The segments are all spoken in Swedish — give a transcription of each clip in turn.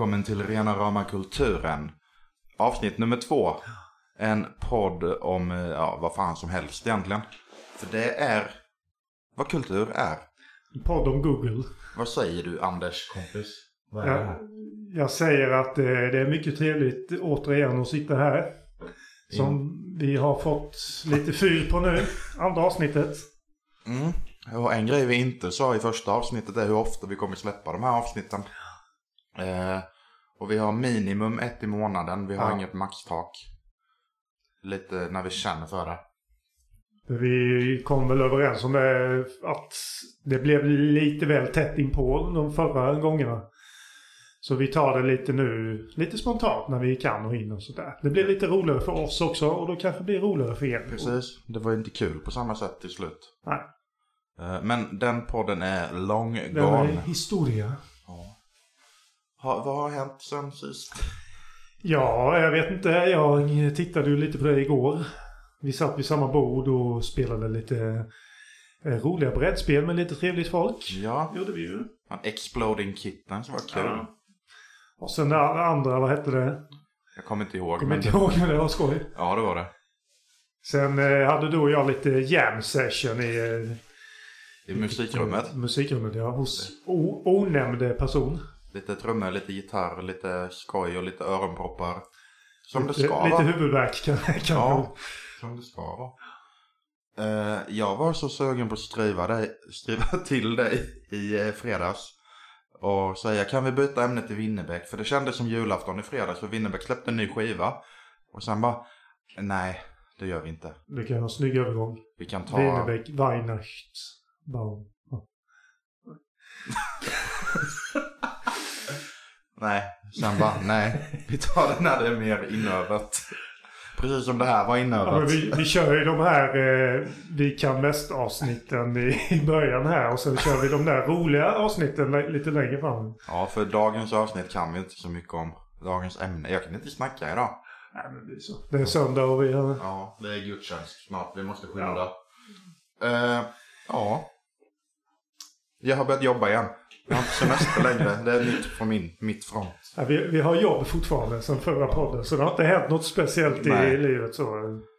välkommen till Rena Rama Kulturen. Avsnitt nummer två. En podd om, eh, ja, vad fan som helst egentligen. För det är vad kultur är. En podd om Google. Vad säger du Anders? Kompis, vad är det Jag, här? jag säger att eh, det är mycket trevligt återigen att sitta här. Som vi har fått lite fyr på nu. Andra avsnittet. Mm. Och en grej vi inte sa i första avsnittet är hur ofta vi kommer släppa de här avsnitten. Eh, och vi har minimum ett i månaden. Vi har Ja. inget maxtak. Lite när vi känner för det. Vi kom väl överens om det att det blev lite väl tätt inpå de förra gångerna. Så vi tar det lite nu, lite spontant när vi kan och hinner och sådär. Det blir lite roligare för oss också och då kanske det blir roligare för er. Precis. Det var inte kul på samma sätt till slut. Nej. Eh, men den podden är long Det är gone. historia. Ha, vad har hänt sen sist? Ja, jag vet inte. Jag tittade ju lite på det igår. Vi satt vid samma bord och spelade lite eh, roliga brädspel med lite trevligt folk. Ja, gjorde vi ju. Exploding Kittens var kul. Ja. Och sen det andra, vad hette det? Jag kommer inte ihåg. Kommer men inte ihåg men det var skoj. Ja, det var det. Sen eh, hade du och jag lite jam session i eh, I musikrummet. musikrummet, ja. Hos onämnd person. Lite trummor, lite gitarr, lite skoj och lite öronproppar. Som det lite, ska lite huvudvärk kan, kan Ja, som det ska vara. Eh, jag var så sugen på att skriva, dig, skriva till dig i eh, fredags. Och säga kan vi byta ämne till Winnerbäck? För det kändes som julafton i fredags för Winnerbäck släppte en ny skiva. Och sen bara, nej det gör vi inte. Det kan vara en snygg övergång. Vi kan ta... Winnerbäck, Weihnachtsbaum. Ja. Nej, sen bara, nej. Vi tar det när det är mer inövat. Precis som det här var Ja, inövat. vi, vi kör ju de här eh, Vi kan mest avsnitten i, i början här och sen kör vi de där roliga avsnitten li- lite längre fram. Ja, för dagens avsnitt kan vi inte så mycket om. Dagens ämne. Jag kan inte snacka idag. Nej, men det är så. Det är söndag och vi har... Ja, det är gudstjänst snart. Vi måste skynda. Eh, ja. Jag har börjat jobba igen. Jag har inte semester längre. Det är nytt från min, mitt front. Ja, vi, vi har jobb fortfarande sen förra podden så det har inte hänt något speciellt i Nej. livet så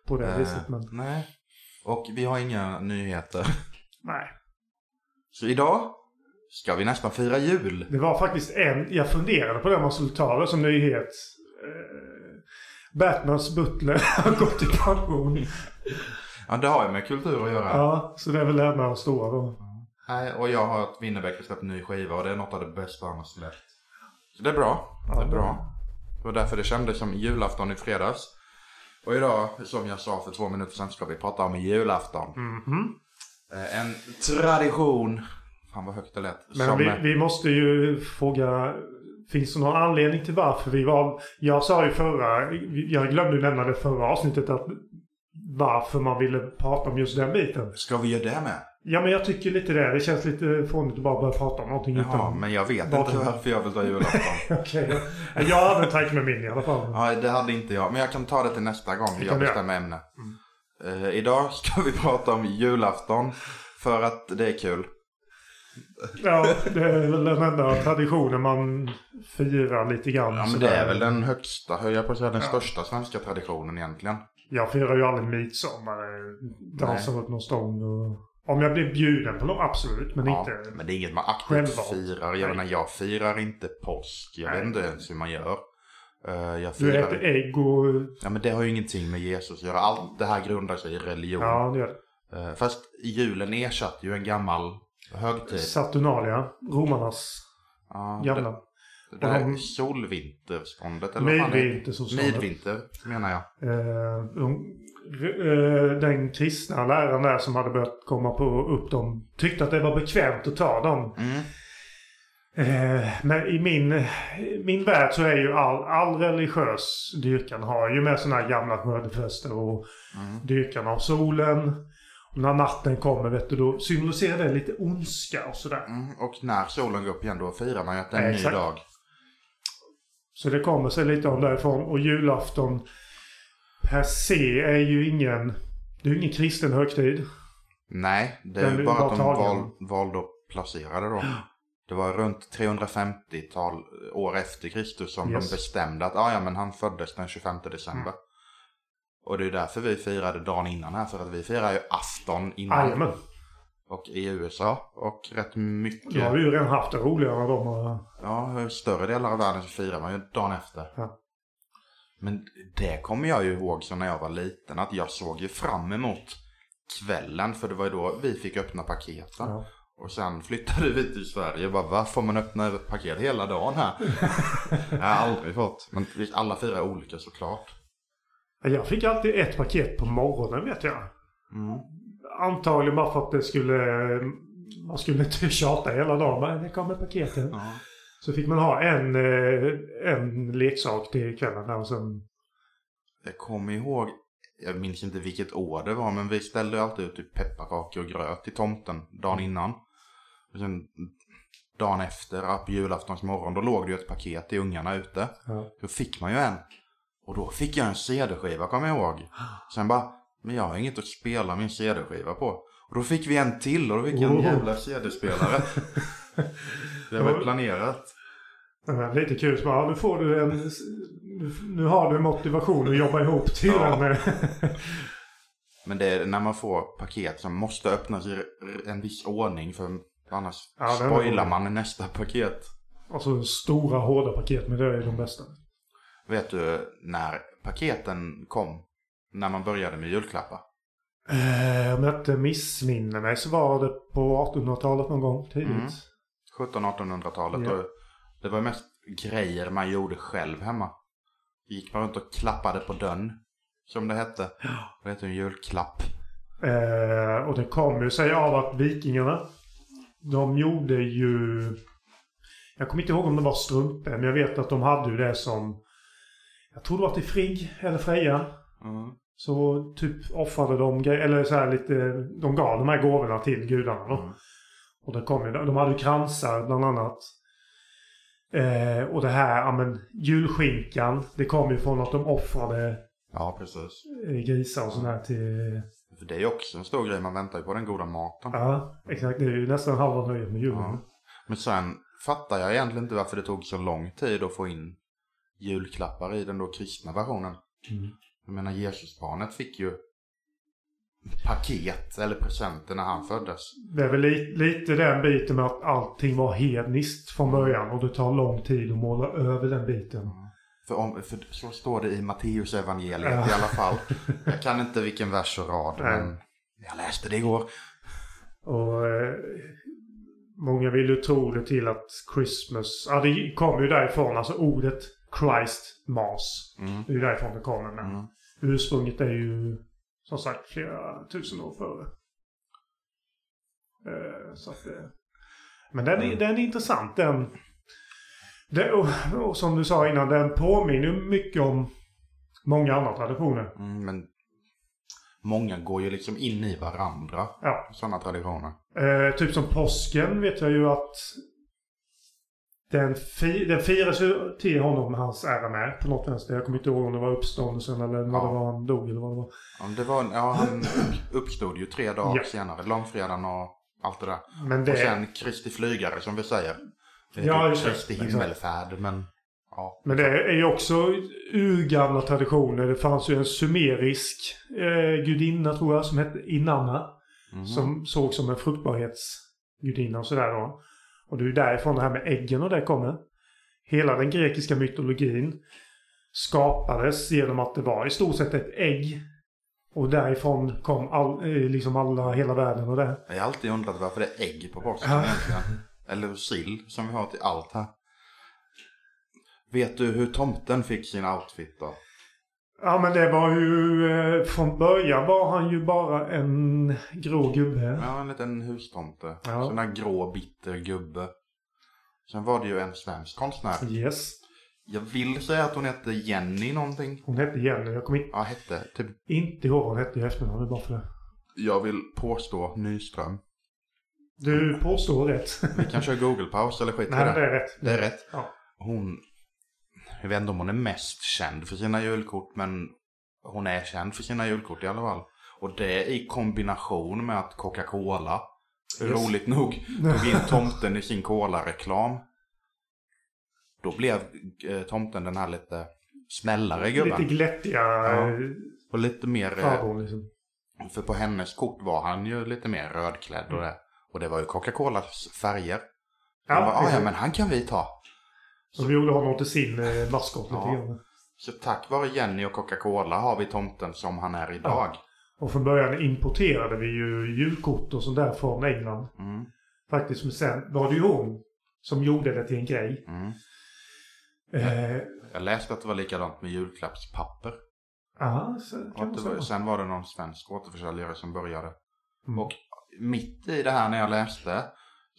på det Eh, viset. Men Nej. Och vi har inga nyheter. nej. Så idag ska vi nästan fira jul. Det var faktiskt en, jag funderade på det man skulle ta det som nyhet. Eh, Batmans butler har gått i pension. Ja, det har ju med kultur att göra. Ja, så det är väl det enda stora då. Nej, och jag har att Winnerbäck har släppt en ny skiva och det är något av det bästa han har släppt. Så det är bra. Det är bra. Det var därför det kändes som julafton i fredags. Och idag, som jag sa för två minuter sedan, ska vi prata om julafton. Mhm. Eh, En tradition. Fan vad högt det lät. Men som, vi, vi måste ju fråga. Finns det någon anledning till varför vi var... Jag sa ju förra... Jag glömde nämna det förra avsnittet att varför man ville prata om just den biten. Ska vi göra det med? Ja men jag tycker lite det. Det känns lite fånigt att bara börja prata om någonting Jaha, utan... men jag vet Vad- inte varför jag vill ta julafton. Okej. Jag hade en tanke med min i alla fall. Ja, det hade inte jag. Men jag kan ta det till nästa gång jag bestämmer ämne. Eh, idag ska vi prata om julafton. För att det är kul. Ja, det är väl den enda traditionen man firar lite grann. Ja, men det är väl den högsta, höll jag på att säga, den Ja. största svenska traditionen egentligen. Jag firar ju aldrig midsommar. Dansar upp någon stång och... Om jag blir bjuden på något, absolut. Men Ja, inte... men det är inget man aktivt självvalt. firar. Jag menar, jag firar inte påsk. Jag Nej. vet inte ens hur man gör. Eh, jag Du firar... äter ägg och... Ja, men det har ju ingenting med Jesus att göra. Allt det här grundar sig i religion. Ja, det gör det. Eh, fast julen ersatte ju en gammal högtid. Saturnalia. Romarnas Ja, gamla. Det, det här de- solvinterståndet eller vad fan det är. Midvinter menar jag. De, eh, den kristna läraren där som hade börjat komma på upp dem tyckte att det var bekvämt att ta dem. Mm. Eh, men i min, min värld så är ju all, all religiös dyrkan har ju med sådana här gamla skördefester och Mm. dyrkan av solen. Och när natten kommer vet du då symboliserar det lite ondska och sådär. Mm. Och när solen går upp igen då firar man ju att det är en ny Exakt. dag. Så det kommer sig lite om därifrån. Och julafton per se är ju ingen... Det är ju ingen kristen högtid. Nej, det är ju bara bara att de val, valde att placera det då. Det var runt 350-tal år efter Kristus som Yes. de bestämde att ah, ja, men han föddes den 25 december. Och det är därför vi firade dagen innan här, för att vi firar ju afton innan. Jajamän. Och i USA och rätt mycket. Då har vi ju redan haft det roligare än de. Ja, större delar av världen så firar man ju dagen efter. Ja. Men det kommer jag ju ihåg så när jag var liten att jag såg ju fram emot kvällen för det var ju då vi fick öppna paketen. Ja. Och sen flyttade vi till Sverige och bara va, får man öppna paket hela dagen här? jag har aldrig fått. Men alla fyra olika såklart. Jag fick alltid ett paket på morgonen vet jag. Mm. Antagligen bara för att det skulle... Man skulle inte tjata hela dagen. Men det kommer paketen. Ja. Så fick man ha en, eh, en leksak till kvällen där och sen... Jag kommer ihåg, jag minns inte vilket år det var, men vi ställde alltid ut typ pepparkakor och gröt till tomten dagen innan. Och sen dagen efter, på julaftons morgon, då låg det ju ett paket till ungarna ute. Ja. Då fick man ju en. Och då fick jag en CD-skiva, kommer jag ihåg. Sen bara, men jag har inget att spela min CD-skiva på. Och då fick vi en till och då fick jag en Oh. jävla CD-spelare. det var planerat. Ja, Lite kul. Så bara, nu får du en... nu- har du motivation att jobba ihop till Ja. en... Men det är när man får paket som måste öppnas i en viss ordning för annars Ja, spoilar man nästa paket. Alltså stora hårda paket, men det är de bästa. Vet du när paketen kom? När man började med julklappar? Eh, om jag inte missminner mig så var det på 1800-talet någon gång tidigt. Mm. 1700-1800-talet. Ja. Det var mest grejer man gjorde själv hemma. Gick man runt och klappade på dörren. Som det hette. Det heter en julklapp. Eh, och det kom ju sig av att vikingarna, de gjorde ju... Jag kommer inte ihåg om det var strumpor, men jag vet att de hade ju det som... Jag tror det var till Frigg eller Freja. Mm. Så typ offrade de eller så här lite, de gav de här gåvorna till gudarna då. Mm. Och det kom ju, de hade ju kransar bland annat. Eh, och det här, ja men julskinkan, det kom ju från att de offrade Ja, precis. eh, grisar och sånt här till... För det är ju också en stor grej. Man väntar ju på den goda maten. Ja, exakt. Det är ju nästan halva nöjet med julen. Ja. Men sen fattar jag egentligen inte varför det tog så lång tid att få in julklappar i den då kristna versionen. Mm. Jag menar Jesusbarnet fick ju paket eller presenter när han föddes. Det är väl li- lite den biten med att allting var hedniskt från början och det tar lång tid att måla över den biten. För, om, för så står det i Matteus evangeliet Ja. i alla fall. Jag kan inte vilken vers och rad Nej. men jag läste det igår. Och eh, många vill ju tro det till att Christmas, ja det kommer ju därifrån, alltså ordet Christ Mass. Mm. Det är därifrån det kommer. Men Mm. ursprunget är ju som sagt flera tusen år före. Eh, så att, eh, men den är, den är intressant. Den, det, och, och som du sa innan, den påminner ju mycket om många andra traditioner. Mm, men många går ju liksom in i varandra. Ja. Sådana traditioner. Eh, typ som påsken vet jag ju att den, fi, den firas ju till honom hans ära med på något vänster. Jag kommer inte ihåg om det var uppståndelsen eller vad Ja. det var han dog eller vad det var. Ja, det var, ja, han uppstod ju tre dagar Ja. senare. Långfredagen och allt det där. Men det, Och sen Kristi flygare som vi säger. Ja, typ just. Kristi himmelfärd men ja. men det är ju också urgamla traditioner. Det fanns ju en sumerisk eh, gudinna tror jag som hette Inanna. Mhm. Som såg som en fruktbarhetsgudinna och sådär då. Och det är ju därifrån det här med äggen och det kommer. Hela den grekiska mytologin skapades genom att det var i stort sett ett ägg. Och därifrån kom all, eh, liksom alla, hela världen och det. Jag har alltid undrat varför det är ägg på påsken Ja. egentligen. Eller sill som vi har till allt här. Vet du hur tomten fick sin outfit då? Ja men det var ju... Eh, från början var han ju bara en grå gubbe. Ja, en liten hustomte. Ja. Sån där grå bitter gubbe. Sen var det ju en svensk konstnär. Yes. Jag vill säga att hon hette Jenny någonting. Hon hette Jenny. Jag kommer inte, Ja, hette typ. inte ihåg vad hon hette i efternamn. Bara för det. Jag vill påstå Nyström. Du påstår rätt. Vi kan köra Google-paus eller skit Nej det. det är rätt. Det är rätt. Ja. Hon, jag vet inte om hon är mest känd för sina julkort, men hon är känd för sina julkort i alla fall. Och det i kombination med att Coca-Cola roligt nog tog in tomten i sin Cola-reklam. Då blev eh, tomten den här lite snällare gubben. Lite glättiga Ja. ja. Och lite mer... eh, farbror liksom. För på hennes kort var han ju lite mer rödklädd och det. Och det var ju Coca-Colas färger. Ja, bara, "Ah, ja, men han kan vi ta. Så vi gjorde honom till sin eh, maskot lite Ja. grann. Så tack vare Jenny och Coca-Cola har vi tomten som han är idag. Och från början importerade vi ju julkort och sånt där från England. Mm, Faktiskt, men sen var det ju hon som gjorde det till en grej. mm. Eh, Jag läste att det var likadant med julklappspapper. ja, så var, sen var det någon svensk återförsäljare som började. Mm. Och mitt i det här när jag läste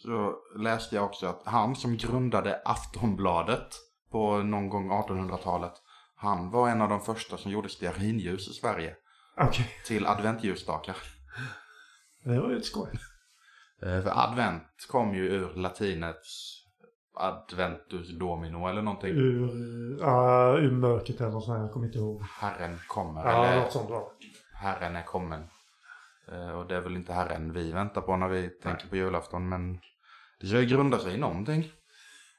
så läste jag också att han som grundade Aftonbladet på någon gång 1800-talet. Han var en av de första som gjorde stearinljus i Sverige Okej, till adventljusstakar. det var ju ett skoj. Eh, För advent kom ju ur latinets adventus domino eller någonting. Ur, ja, ur mörkret eller något sånt jag kommer inte ihåg. Herren kommer. Ja, eller något sånt var. Herren är kommen. Eh, Och det är väl inte Herren vi väntar på när vi tänker på julafton. Men det ska ju grunda sig i någonting.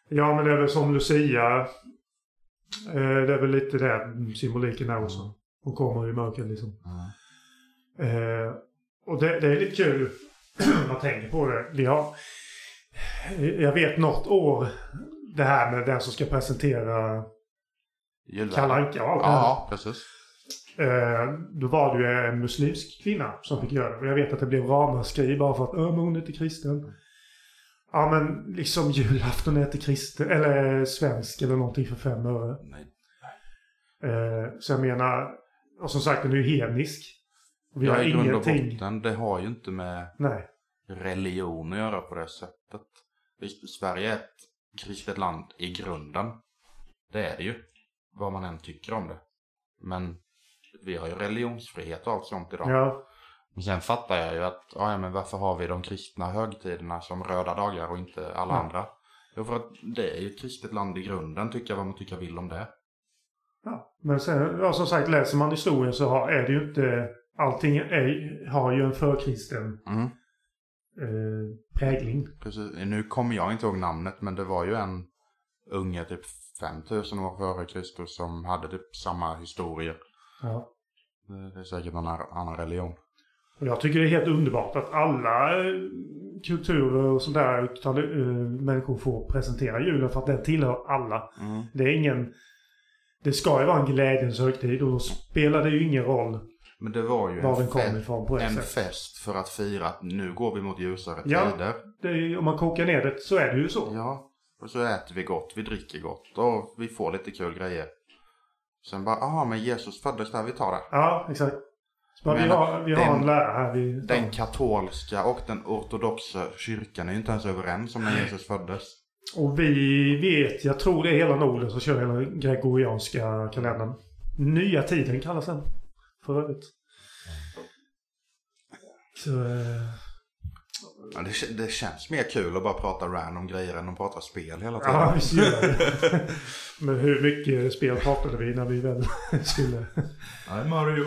Ja, men det är väl som Lucia. Eh, det är väl lite det symboliken är också. Hon kommer i mörkret liksom. Eh, och det, det är lite kul man tänker på det. Vi har, jag vet något år det här med den som ska presentera. Kalle Anka och allt det här. Ja, precis. Eh, då var det ju en muslimsk kvinna som fick göra det. Och jag vet att det blev ramaskri bara för att "Ö, men hon är inte kristen. Ja men liksom julafton inte kristen, eller svensk eller någonting för fem öre. Nej. Eh, så jag menar, och som sagt den är ju hednisk. Och vi Ja, har i grund och ingenting. botten, det har ju inte med Nej. religion att göra på det sättet. Sverige är ett kristet land i grunden. Det är det ju. Vad man än tycker om det. Men vi har ju religionsfrihet och allt sånt idag. Ja. Men sen fattar jag ju att, ja men varför har vi de kristna högtiderna som röda dagar och inte alla Ja. andra? Jo, för att det är ju ett kristet land i grunden, tycker vad man tycker vill om det. ja. Men sen, ja, som sagt, läser man historien så har, är det ju inte... Allting är, har ju en förkristen Mm, eh, prägling. precis. Nu kommer jag inte ihåg namnet, men det var ju en unge typ 5000 år före Kristus som hade typ samma historier. Ja. Det är säkert någon annan religion. Och jag tycker det är helt underbart att alla eh, kulturer och sådär uh, människor får presentera julen för att den tillhör alla. Mm. Det är ingen... Det ska ju vara en glädjens högtid och då spelar det ju ingen roll Men det var ju var en, den kommer fe- ifrån en fest för att fira att nu går vi mot ljusare Ja. tider. Det ju- om man kokar ner det så är det ju så. Ja, och så äter vi gott, vi dricker gott och vi får lite kul grejer. Sen bara, aha men Jesus föddes där, vi tar det. Ja, exakt. Bara, vi Men har, vi har den- en lärare här. Vi, Den katolska och den ortodoxa kyrkan är ju inte ens överens om när Jesus föddes. Och vi vet, jag tror det är hela Norden som kör hela gregorianska kalendern. Nya tiden kallas den. För övrigt. Så... Eh, Ja, det, det känns mer kul att bara prata random grejer än att prata spel hela tiden. ja, visst gör det. Men hur mycket spel pratade vi när vi väl skulle... Nej, Mario.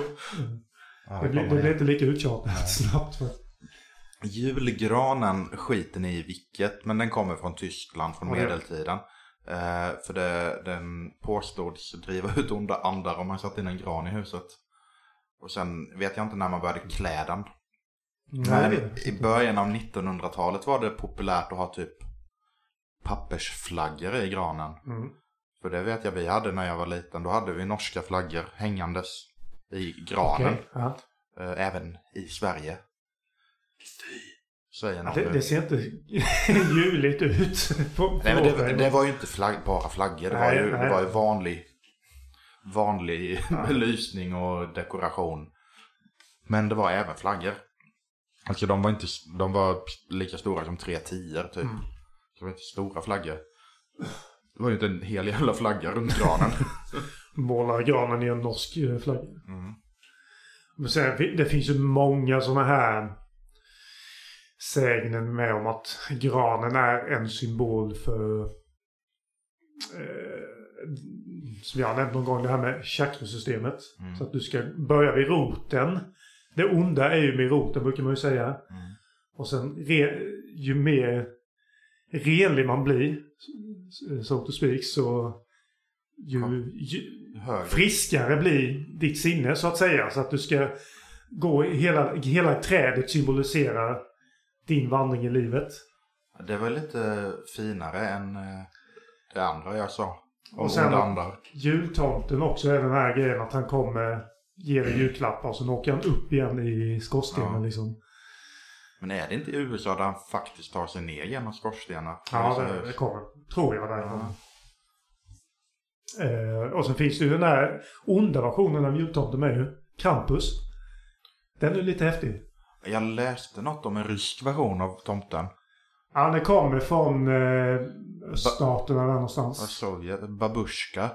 Ja, Det blev, det igen. inte lika uttjatat snabbt. För. Julgranen skiter ni i vilket, men den kommer från Tyskland från medeltiden. Eh, för det, den påstods driva ut onda andar om man satte in en gran i huset. Och sen vet jag inte när man började klä den. Nej, Men i början av 1900-talet var det populärt att ha typ pappersflaggor i granen. Mm. För det vet jag vi hade när jag var liten. Då hade vi norska flaggor hängandes i granen. Okej, ja. Eh, även i Sverige. Säger Ja, det, det ser inte juligt ut. På, på Nej, men det, det var ju inte flagg, bara flaggor. Det, var Nej, ju, nej. det var ju vanlig, vanlig belysning och dekoration. Men det var även flaggor. Alltså de var inte, de var lika stora som tre tior typ. Mm. Så det var inte stora flaggor. Det var ju inte en hel jävla flagga runt granen. Målar granen i en norsk eh, flagga. Mm. Men sen, det finns ju många sådana här sägnen med om att granen är en symbol för eh, som jag har nämnt någon gång, det här med chakrasystemet. Mm. Så att du ska börja vid roten. Det onda är ju med roten brukar man ju säga. Mm. Och sen re, ju mer renlig man blir, so to speak, så ju, ju Högre. friskare blir ditt sinne så att säga. Så att du ska gå hela, hela trädet symboliserar din vandring i livet. Det var lite finare än eh, det andra jag sa. Och sen- andar. Jultomten också är den här grejen att han kommer, ger dig julklappar och sen åker han upp igen i skorstenen Ja. liksom. Men är det inte i USA där han faktiskt tar sig ner genom skorstenar? Ja, det, det kommer. Tror jag därifrån. Ja. Eh, och sen finns det ju den där onda versionen av jultomten med ju. Krampus. Den är lite häftig. Jag läste något om en rysk version av tomten. Ja, den kommer från eh, där Av någonstans. Sovjet. Babushka.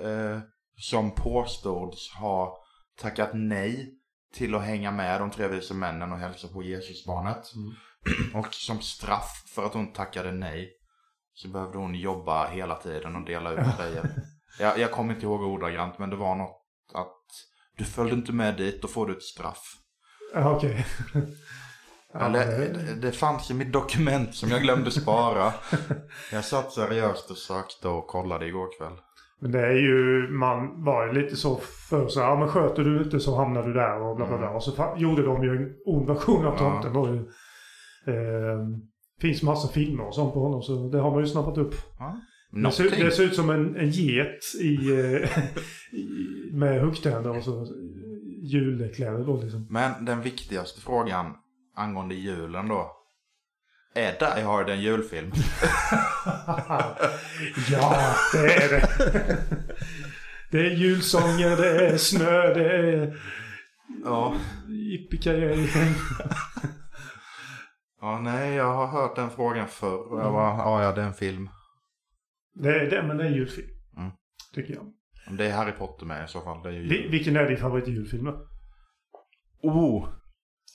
Eh, som påstods ha tackat nej till att hänga med de tre vise männen och hälsa på Jesusbarnet. Och som straff för att hon tackade nej så behövde hon jobba hela tiden och dela ut grejer. Jag, jag kommer inte ihåg ordagrant men det var något att du följde inte med dit, då får du ett straff. Ja, okej. Ja, Eller, det- det, fanns i mitt dokument som jag glömde spara. Jag satt seriöst och sökte och kollade igår kväll. Men det är ju, man var ju lite så för så ja men sköter du inte så hamnar du där och bla bla bla. Och så gjorde de ju en ond version av Ja. tomten då ju. Eh, finns massa filmer och sånt på honom så det har man ju snappat upp. Ja. Det ser, det ser ut som en, en get i, eh, i, med huggtänder och så julkläder då liksom. Men den viktigaste frågan angående julen då. Är Die Hard en julfilm? ja, det är det. det är julsånger, det är snö, det är Ja. yippee Ja, nej, jag har hört den frågan förr. Och jag bara, ja, ja, det är en film. Det är det, men det är en julfilm. Mm. Tycker jag. Om Det är Harry Potter med i så fall. Det är ju Vi, jul. vilken är din favoritjulfilm då? Oh!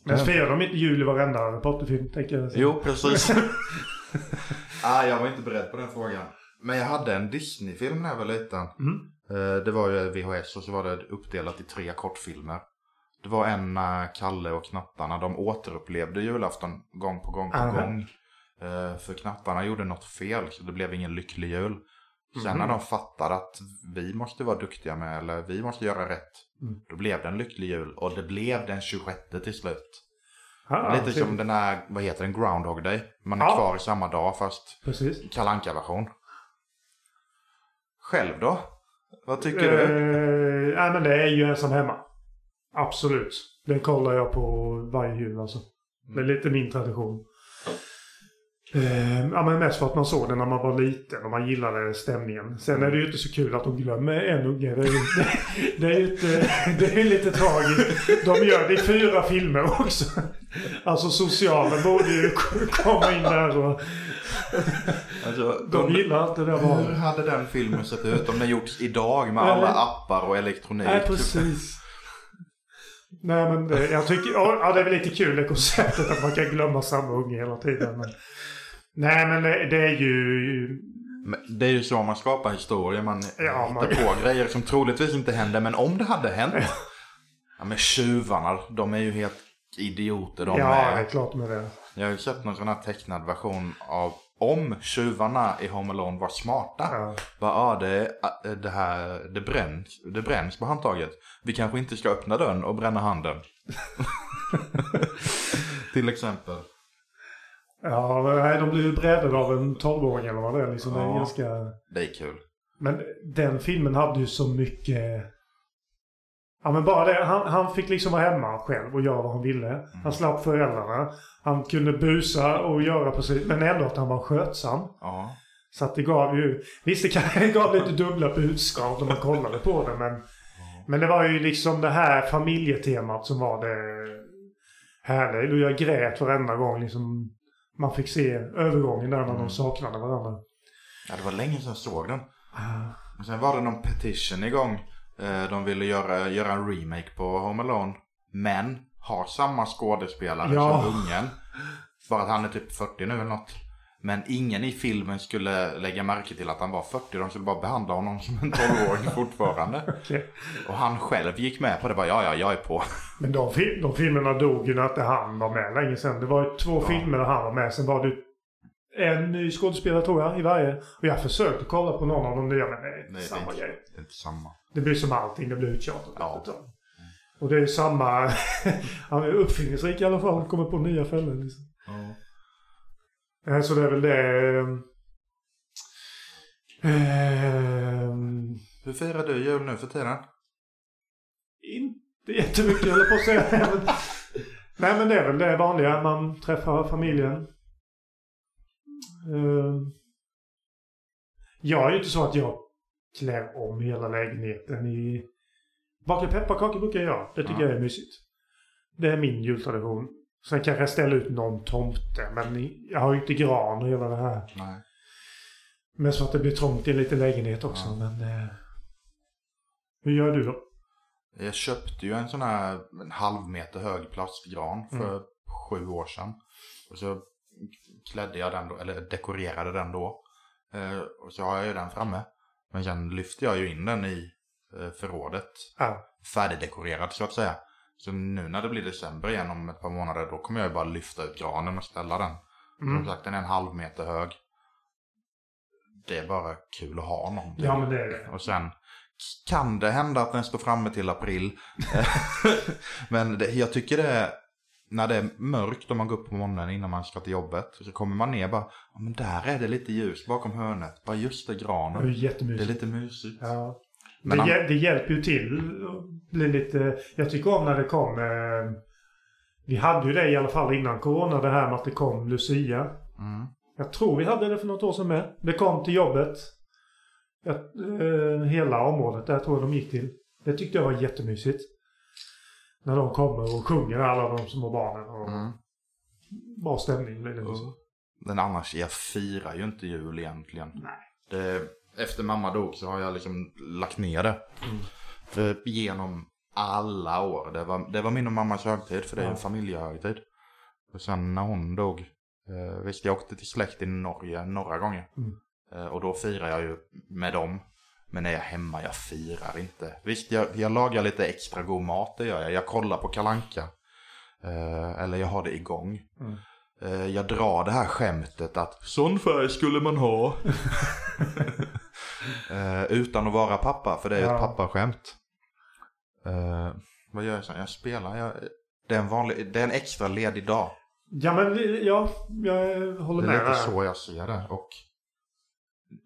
Men Den- firar de inte jul i varenda Harry Potter-film, tänker jag. Jo, precis. ah, jag var inte beredd på den frågan. Men jag hade en Disney-film när jag var liten. Mm. Eh, Det var ju VHS och så var det uppdelat i tre kortfilmer. Det var en när Kalle och knattarna, de återupplevde julafton gång på gång på Aha. gång. Eh, För knattarna gjorde något fel så det blev ingen lycklig jul. Sen Mhm. när de fattade att vi måste vara duktiga med, eller vi måste göra rätt. Mm. Då blev det en lycklig jul och det blev den 26 till slut. Ah, Lite som den här, vad heter den, Groundhog Day. Man är Ja. kvar i samma dag fast Precis. kalanka version Själv då? Vad tycker du? Eh, nej, men det är ju ensam hemma. Absolut. Den kollar jag på varje jul alltså. Det är lite min tradition. Eh, ja, men mest för att man såg den när man var liten och man gillade stämningen. Sen är det ju inte så kul att de glömmer en unge. Det är, ju- det, det är, inte, det är lite tragiskt. De gör det i fyra filmer också. Alltså socialen borde ju komma in där och Alltså, de gillar inte det där Hur valet. hade den filmen sett ut om den gjorts idag med alla appar och elektronik? Nej, precis. Nej, men det, jag tycker... Ja, det är väl lite kul det konceptet att man kan glömma samma unge hela tiden. Men, nej, men det, det är ju... Men Det är ju så man skapar historier. Man Ja, hittar man- på grejer som troligtvis inte händer. Men om det hade hänt. Ja, men tjuvarna, de är ju helt idioter de ja, det är klart med det. Jag har ju sett någon sån här tecknad version av om tjuvarna i Home Alone var smarta. Ja. Bara, ah, det, ah, det här, det bränns, det bränns på handtaget. Vi kanske inte ska öppna dörren och bränna handen. Till exempel. Ja, nej, de blir ju brädade av en 12-åring eller vad det är. Liksom. Det är Ja. ganska... Det är kul. Men den filmen hade ju så mycket... Ja men bara det. Han, han fick liksom vara hemma själv och göra vad han ville. Han slapp föräldrarna. Han kunde busa och göra precis. Men ändå att han var skötsam. Ja. Så att det gav ju... Visst det kan- det gav lite dubbla budskap när man kollade på det men... Men det var ju liksom det här familjetemat som var det härliga. Och jag grät varenda gång liksom man fick se övergången där när Mm. de saknade varandra. ja, det var länge sedan jag såg den. Och sen var det någon petition igång. Eh, De ville göra, göra en remake på Home Alone. Men har samma skådespelare Ja. som ungen. För att han är typ 40 nu eller något. Men ingen i filmen skulle lägga märke till att han var 40. De skulle bara behandla honom som en 12-åring fortfarande. Okej. Och han själv gick med på det. Bara, ja, ja, jag är på. Men de, de filmerna dog ju när inte han var med länge sedan. Det var ju två filmer där han var med. Sen var det en ny skådespelare tror jag i varje. Och jag försökte kolla på någon av de nya men det är inte samma grej. det är inte samma. Det blir som allting, det blir uttjatat Ja. Och det är samma... han är uppfinningsrik i alla fall. Kommer på nya fällor liksom. Eh, Så det är väl det... Ehm, Hur firar du jul nu för tiden? inte jättemycket höll jag på att säga. Nej men det är väl det vanliga. Man träffar familjen. Ehm, Jag är ju inte så att jag klär om hela lägenheten i... Baka pepparkakor brukar jag göra. Det tycker Ja. jag är mysigt. Det är min jultradition. Sen kanske jag ställer ut någon tomte. Men jag har ju inte gran och hela det här. Nej. Men så att det blir trångt i en liten lägenhet också. Ja. Men... Eh, hur gör du då? Jag köpte ju en sån här en halv meter hög plastgran för sju år sedan. Och så klädde jag den då, eller dekorerade den då. Eh, och så har jag ju den framme. Men sen lyfte jag ju in den i eh, förrådet. Ja. Färdigdekorerad så att säga. Så nu när det blir december igen om ett par månader då kommer jag ju bara lyfta ut granen och ställa den. Mm. Som sagt den är en halv meter hög. Det är bara kul att ha någonting. Ja men det är det. Och sen kan det hända att den står framme till april. Men det, jag tycker det är, när det är mörkt och man går upp på morgonen innan man ska till jobbet. Så kommer man ner bara, ja men där är det lite ljus bakom hörnet. Bara just det, Det är granen. Det är lite mysigt. Ja. Men det, han- det hjälper ju till att bli lite... Jag tycker om när det kom... Eh, vi hade ju det i alla fall innan Corona, det här med att det kom Lucia. Mm. Jag tror vi hade det för något år sedan med. Det kom till jobbet. Jag, eh, hela området där tror jag de gick till. Det tyckte jag var jättemysigt. När de kommer och sjunger alla de små barnen. Och Mm. Bra stämning blir det. liksom. Men annars, jag firar ju inte jul egentligen. Nej. Det, efter mamma dog så har jag liksom lagt ner det. Mm. Genom alla år. Det var, det var min och mammas högtid, för det är Ja. en familjehögtid. Och sen när hon dog, eh, visst jag åkte till släkt i Norge några gånger. Mm. Eh, och då firar jag ju med dem. Men när jag är hemma, jag firar inte. Visst, jag, jag lagar lite extra god mat, det gör jag. Jag kollar på Kalanka. Eh, eller jag har det igång. Mm. Eh, jag drar det här skämtet att sån färg skulle man ha. eh, utan att vara pappa, för det är Ja. ett pappaskämt. Eh, vad gör jag sen? Jag spelar. Jag, det, är en vanlig, det är en extra ledig dag. Ja men ja, jag håller Det med är lite där. så jag ser det. Och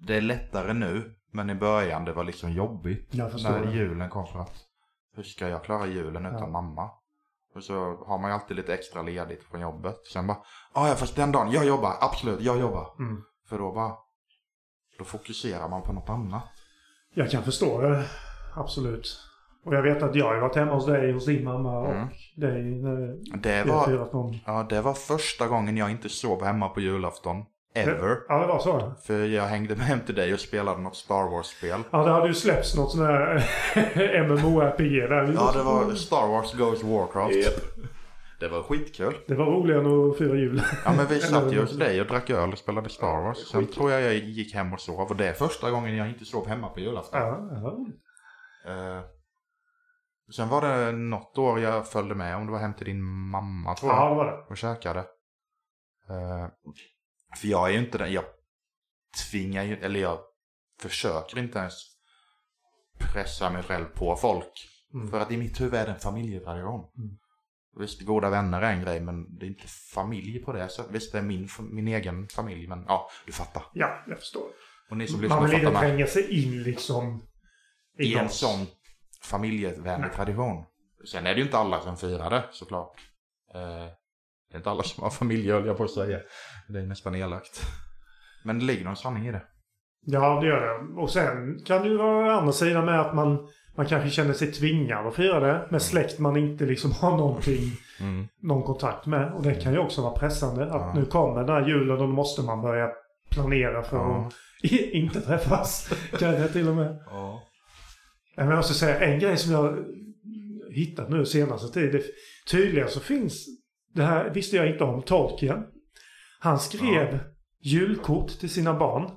det är lättare nu. Men i början det var liksom jobbigt. När julen kom för att hur ska jag klara julen utan Ja. mamma? Och så har man ju alltid lite extra ledigt från jobbet. Sen bara, "Ah, ja fast den dagen, jag jobbar, absolut, jag jobbar. Mm. För då bara, då fokuserar man på något annat. Jag kan förstå det. Absolut. Och jag vet att jag har varit hemma hos dig, hos din mamma och Mm. dig när Det var, ja, det var första gången jag inte sov hemma på julafton. Ever. Ja, det var så. För jag hängde med hem till dig och spelade något Star Wars-spel. Ja, det hade ju släppts något sån här MMORPG där. Ja, det var Star Wars Goes Warcraft. Det var skitkul. Det var roligare än att fira jul. Ja men vi satt ju hos dig och drack öl och spelade Star Wars. Sen Skitkul. tror jag jag gick hem och sov. Och det är första gången jag inte sov hemma på julafton. Ja, ja. Eh, sen var det något år jag följde med, om det var hem till din mamma tror jag. ja, det var det. Och käkade. Eh, för jag är ju inte den, jag tvingar ju, eller jag försöker inte ens pressa mig själv på folk. Mm. För att i mitt huvud är det en familjetradition. Mm. Visst, goda vänner är en grej, men det är inte familj på det sättet. Visst, det är min, min egen familj, men ja, du fattar. Ja, jag förstår. Och ni som Man lyssnar vill fattar inte tränga sig in liksom I en oss. sån familjevänlig tradition. Sen är det ju inte alla som firar det, såklart. Eh, det är inte alla som har familj, höll jag på att säga. Det är nästan elakt. Men det ligger någon sanning i det. Ja, det gör det. Och sen kan det ju vara andra sidan med att man, man kanske känner sig tvingad att fira det med släkt man inte liksom har någonting, Mm. någon kontakt med. Och det kan ju också vara pressande. Att Ja. nu kommer den här julen och då måste man börja planera för Ja. att inte träffas. Kanske till och med. Ja. Men jag måste säga en grej som jag hittat nu senaste tid. Det, tydligen så finns det här, visste jag inte om, Tolkien. Han skrev julkort till sina barn.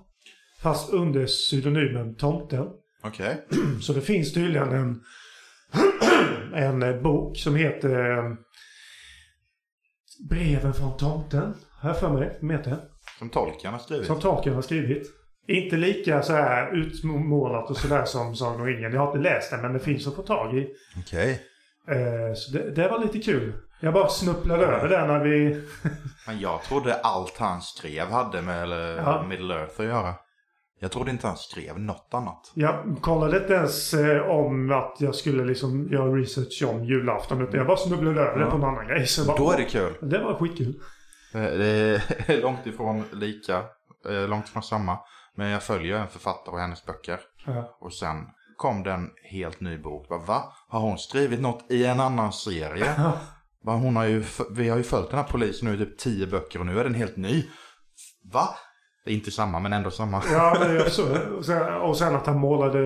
Fast under pseudonymen Tomten. Okej. Så det finns tydligen en, en eh, bok som heter eh, Breven från tomten. Har jag för mig. Som heter. Som tolken har skrivit. Som Tolkien har skrivit. Inte lika så här utmålat och sådär som Sagan om ringen. Jag har inte läst den men det finns att få tag i. Okej. Eh, så det, det var lite kul. Jag bara snubblade över det när vi... Men jag trodde allt han skrev hade med eller, Ja. Middle Earth att göra. Jag trodde inte han skrev något annat. Jag kollade inte ens eh, om att jag skulle liksom göra research om julafton. Utan jag bara snubblade över det Ja. på en annan grej. Så bara, Då är det kul. Det var skitkul. Eh, Det är långt ifrån lika, eh, långt ifrån samma. Men jag följer en författare och hennes böcker. Ja. Och sen kom det en helt ny bok. Bara, Va? Har hon skrivit något i en annan serie? Va? Hon har ju, vi har ju följt den här polisen nu i typ tio böcker och nu är den helt ny. Va? Det är inte samma men ändå samma. Ja, men så, och, sen, att han målade...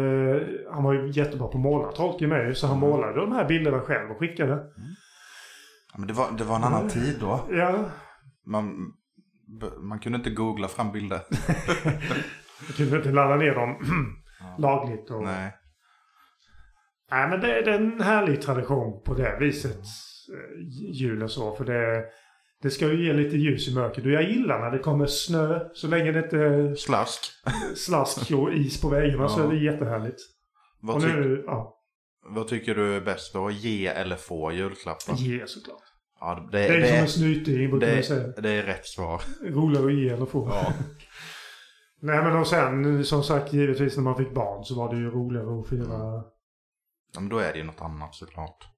Han var ju jättebra på att måla, Tolkien med ju. Så han målade de här bilderna själv och skickade. Ja, Men det var, det var en annan tid då. Ja, Man, man kunde inte googla fram bilder. jag kunde inte ladda ner dem lagligt. Och, nej. Nej. men det, det är en härlig tradition på det viset. eh, Julen så. För det, det ska ju ge lite ljus i mörkret. Och jag gillar när det kommer snö. Så länge det inte Slask. slask och is på väggarna så Ja. är det jättehärligt. Vad, och tyck, nu, ja, vad tycker du är bäst då? Ge eller få julklappar? ge såklart. Ja, det, Det är det, som en snyting brukar man säga. det, det är rätt svar. Roligare att ge än att få. Ja. Nej men och sen som sagt givetvis när man fick barn så var det ju roligare att fira. Ja, men då är det ju något annat såklart.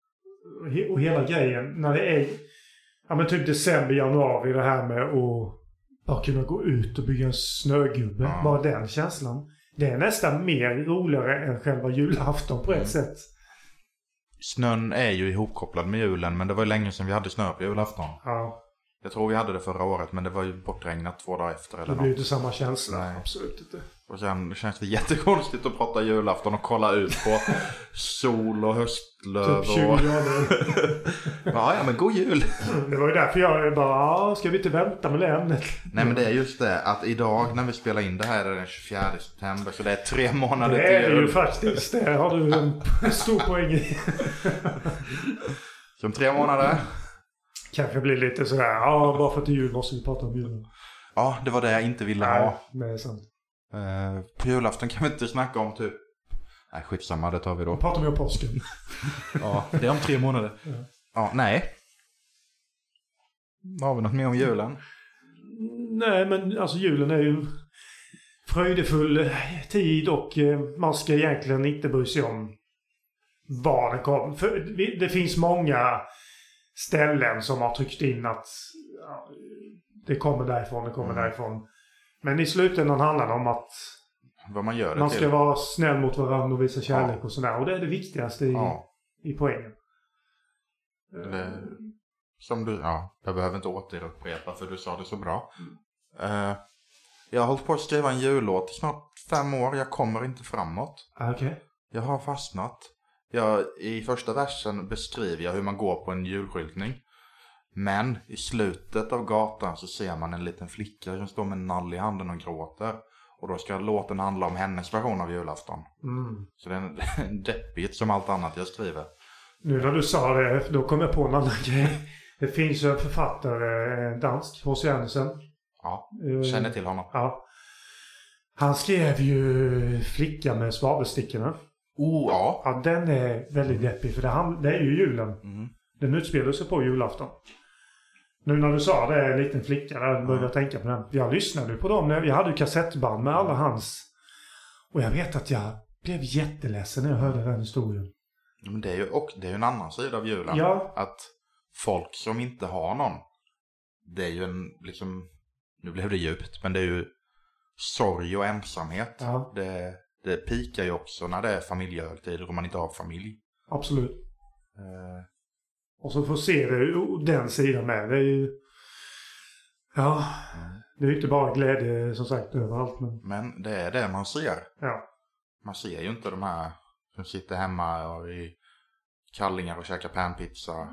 Och he- Och hela grejen när det är ja men typ december, januari det här med att bara kunna gå ut och bygga en snögubbe. Ja. Bara den känslan. Det är nästan mer roligare än själva julafton på ett Mm. sätt. Snön är ju ihopkopplad med julen men det var ju länge sedan vi hade snö på julafton. Ja, Jag tror vi hade det förra året men det var ju bortregnat två dagar efter eller det blir ju inte samma känsla. Nej. Absolut inte. Och sen känns det jättekonstigt att prata julafton och kolla ut på sol och höstlöv Typ 20 och... grader. Ja, ja men god jul! Det var ju därför jag bara, ska vi inte vänta med det ämnet? Nej men det är just det att idag när vi spelar in det här är det den 24 september så det är tre månader Det är det till ju jul. faktiskt. Det har du en stor poäng i. Som tre månader. Kanske blir lite sådär, ja bara för att det är jul måste vi prata om julen. Ja, det var det jag inte ville ha. Nej, det är sant. Eh, på julafton kan vi inte snacka om typ... Nej, skitsamma, det tar vi då. Pratar vi om påsken. Ja, det är om tre månader. Ja. Ja, nej. Har vi något mer om julen? Nej, men alltså julen är ju fröjdefull tid och eh, man ska egentligen inte bry sig om var den kommer. För det finns många ställen som har tryckt in att ja, det kommer därifrån, det kommer Mm. därifrån. Men i slutändan handlar det om att Vad man gör man till? ska vara snäll mot varandra och visa kärlek och sådär. Och det är det viktigaste i, Ja, i poängen. det, som du... Ja, jag behöver inte återupprepa för du sa det så bra. Eh, jag har hållit på att skriva en jullåt i snart fem år. Jag kommer inte framåt. Ah, Okej. Jag har fastnat. Jag, I första versen beskriver jag hur man går på en julskyltning. Men i slutet av gatan så ser man en liten flicka som står med en nall i handen och gråter. Och då ska låten handla om hennes version av julafton. Mm. Så det är en, deppigt som allt annat jag skriver. Nu när du sa det, då kom jag på en annan grej. Det finns ju en författare, dansk, H.C. Andersen. Ja, Eh, känner till honom. Ja. Han skrev ju Flicka med svavelstickorna. Oh, ja. Ja, den är väldigt deppig för det är ju julen. Mm. Den utspelar sig på julafton. Nu när du sa det, en liten flicka, där började jag tänka på den. Jag lyssnade på dem. Jag hade ju kassettband med alla hans. Och jag vet att jag blev jätteledsen när jag hörde den historien. Men det är ju och det är ju en annan sida av julen. Ja. Att folk som inte har någon. Det är ju en liksom. Nu blev det djupt. Men det är ju sorg och ensamhet. Ja. Det, det pikar ju också när det är familjehögtider och man inte har familj. Absolut. Eh, Och så få se det, den sidan med. Det är ju... Ja. Det är ju inte bara glädje som sagt överallt men... Men det är det man ser. Ja. Man ser ju inte de här som sitter hemma och i kallingar och käkar panpizza.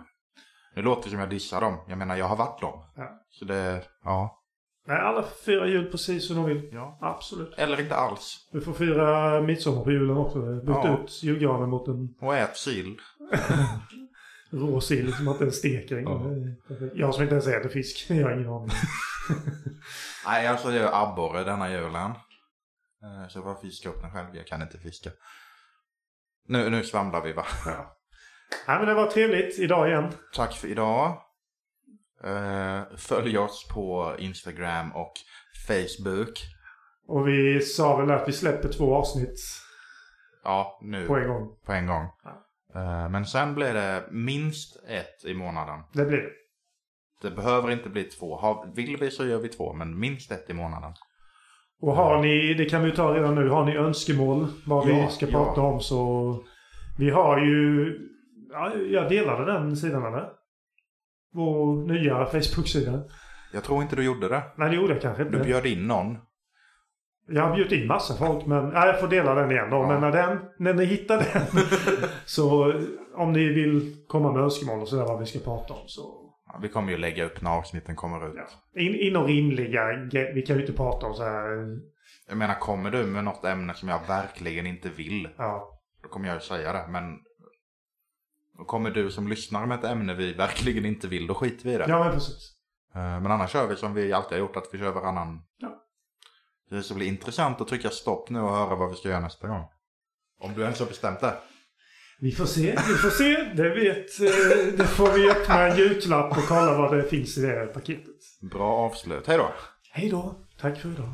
Nu låter det som jag dissar dem. Jag menar jag har varit dem. Ja. Så det, ja. Nej, alla får fira jul precis som de vill. Ja. Absolut. Eller inte alls. Du får fira midsommar på julen också. Byta Ja. ut julgranen mot en Och ät sill. rå sill som att den steker. Ja. Jag som inte ens äter fisk. Jag har ingen aning. Nej, alltså jag är abborre denna julen. Eh, Så jag får fiska upp den själv. Jag kan inte fiska. Nu, nu svamlar vi va? Ja. Nej, men det var trevligt idag igen. Tack för idag. Eh, Följ oss på Instagram och Facebook. Och vi sa väl att vi släpper två avsnitt Ja, nu på en gång. på en gång. Ja. Eh, Men sen blir det minst ett i månaden. Det blir det. Det behöver inte bli två. Vill vi så gör vi två, men minst ett i månaden. Och har ni, det kan vi ta redan nu, har ni önskemål vad Ja, vi ska ja. prata om så... Vi har ju... Ja, jag delade den sidan eller? Vår nya Facebook-sida. Jag tror inte du gjorde det. Nej, det gjorde jag kanske inte. Du bjöd in någon. Jag har bjudit in massa folk men nej, jag får dela den igen då. Ja. Men när, den, när ni hittar den så om ni vill komma med önskemål och sådär vad vi ska prata om så... Ja, Vi kommer ju lägga upp när avsnitten kommer ut. Ja. In, inom rimliga... Vi kan ju inte prata om så här... Jag menar, kommer du med något ämne som jag verkligen inte vill, Ja. då kommer jag ju säga det. Men kommer du som lyssnar med ett ämne vi verkligen inte vill, då skiter vi i det. Ja men precis. Eh, Men annars kör vi som vi alltid har gjort, att vi kör varannan. Ja. Det ska bli intressant att trycka stopp nu och höra vad vi ska göra nästa gång. Om du ens har bestämt det. Vi får se, vi får se. Det vet... eh, Det får vi öppna en julklapp och kolla vad det finns i det paketet. Bra avslut. Hej då! Hej då. Tack för idag.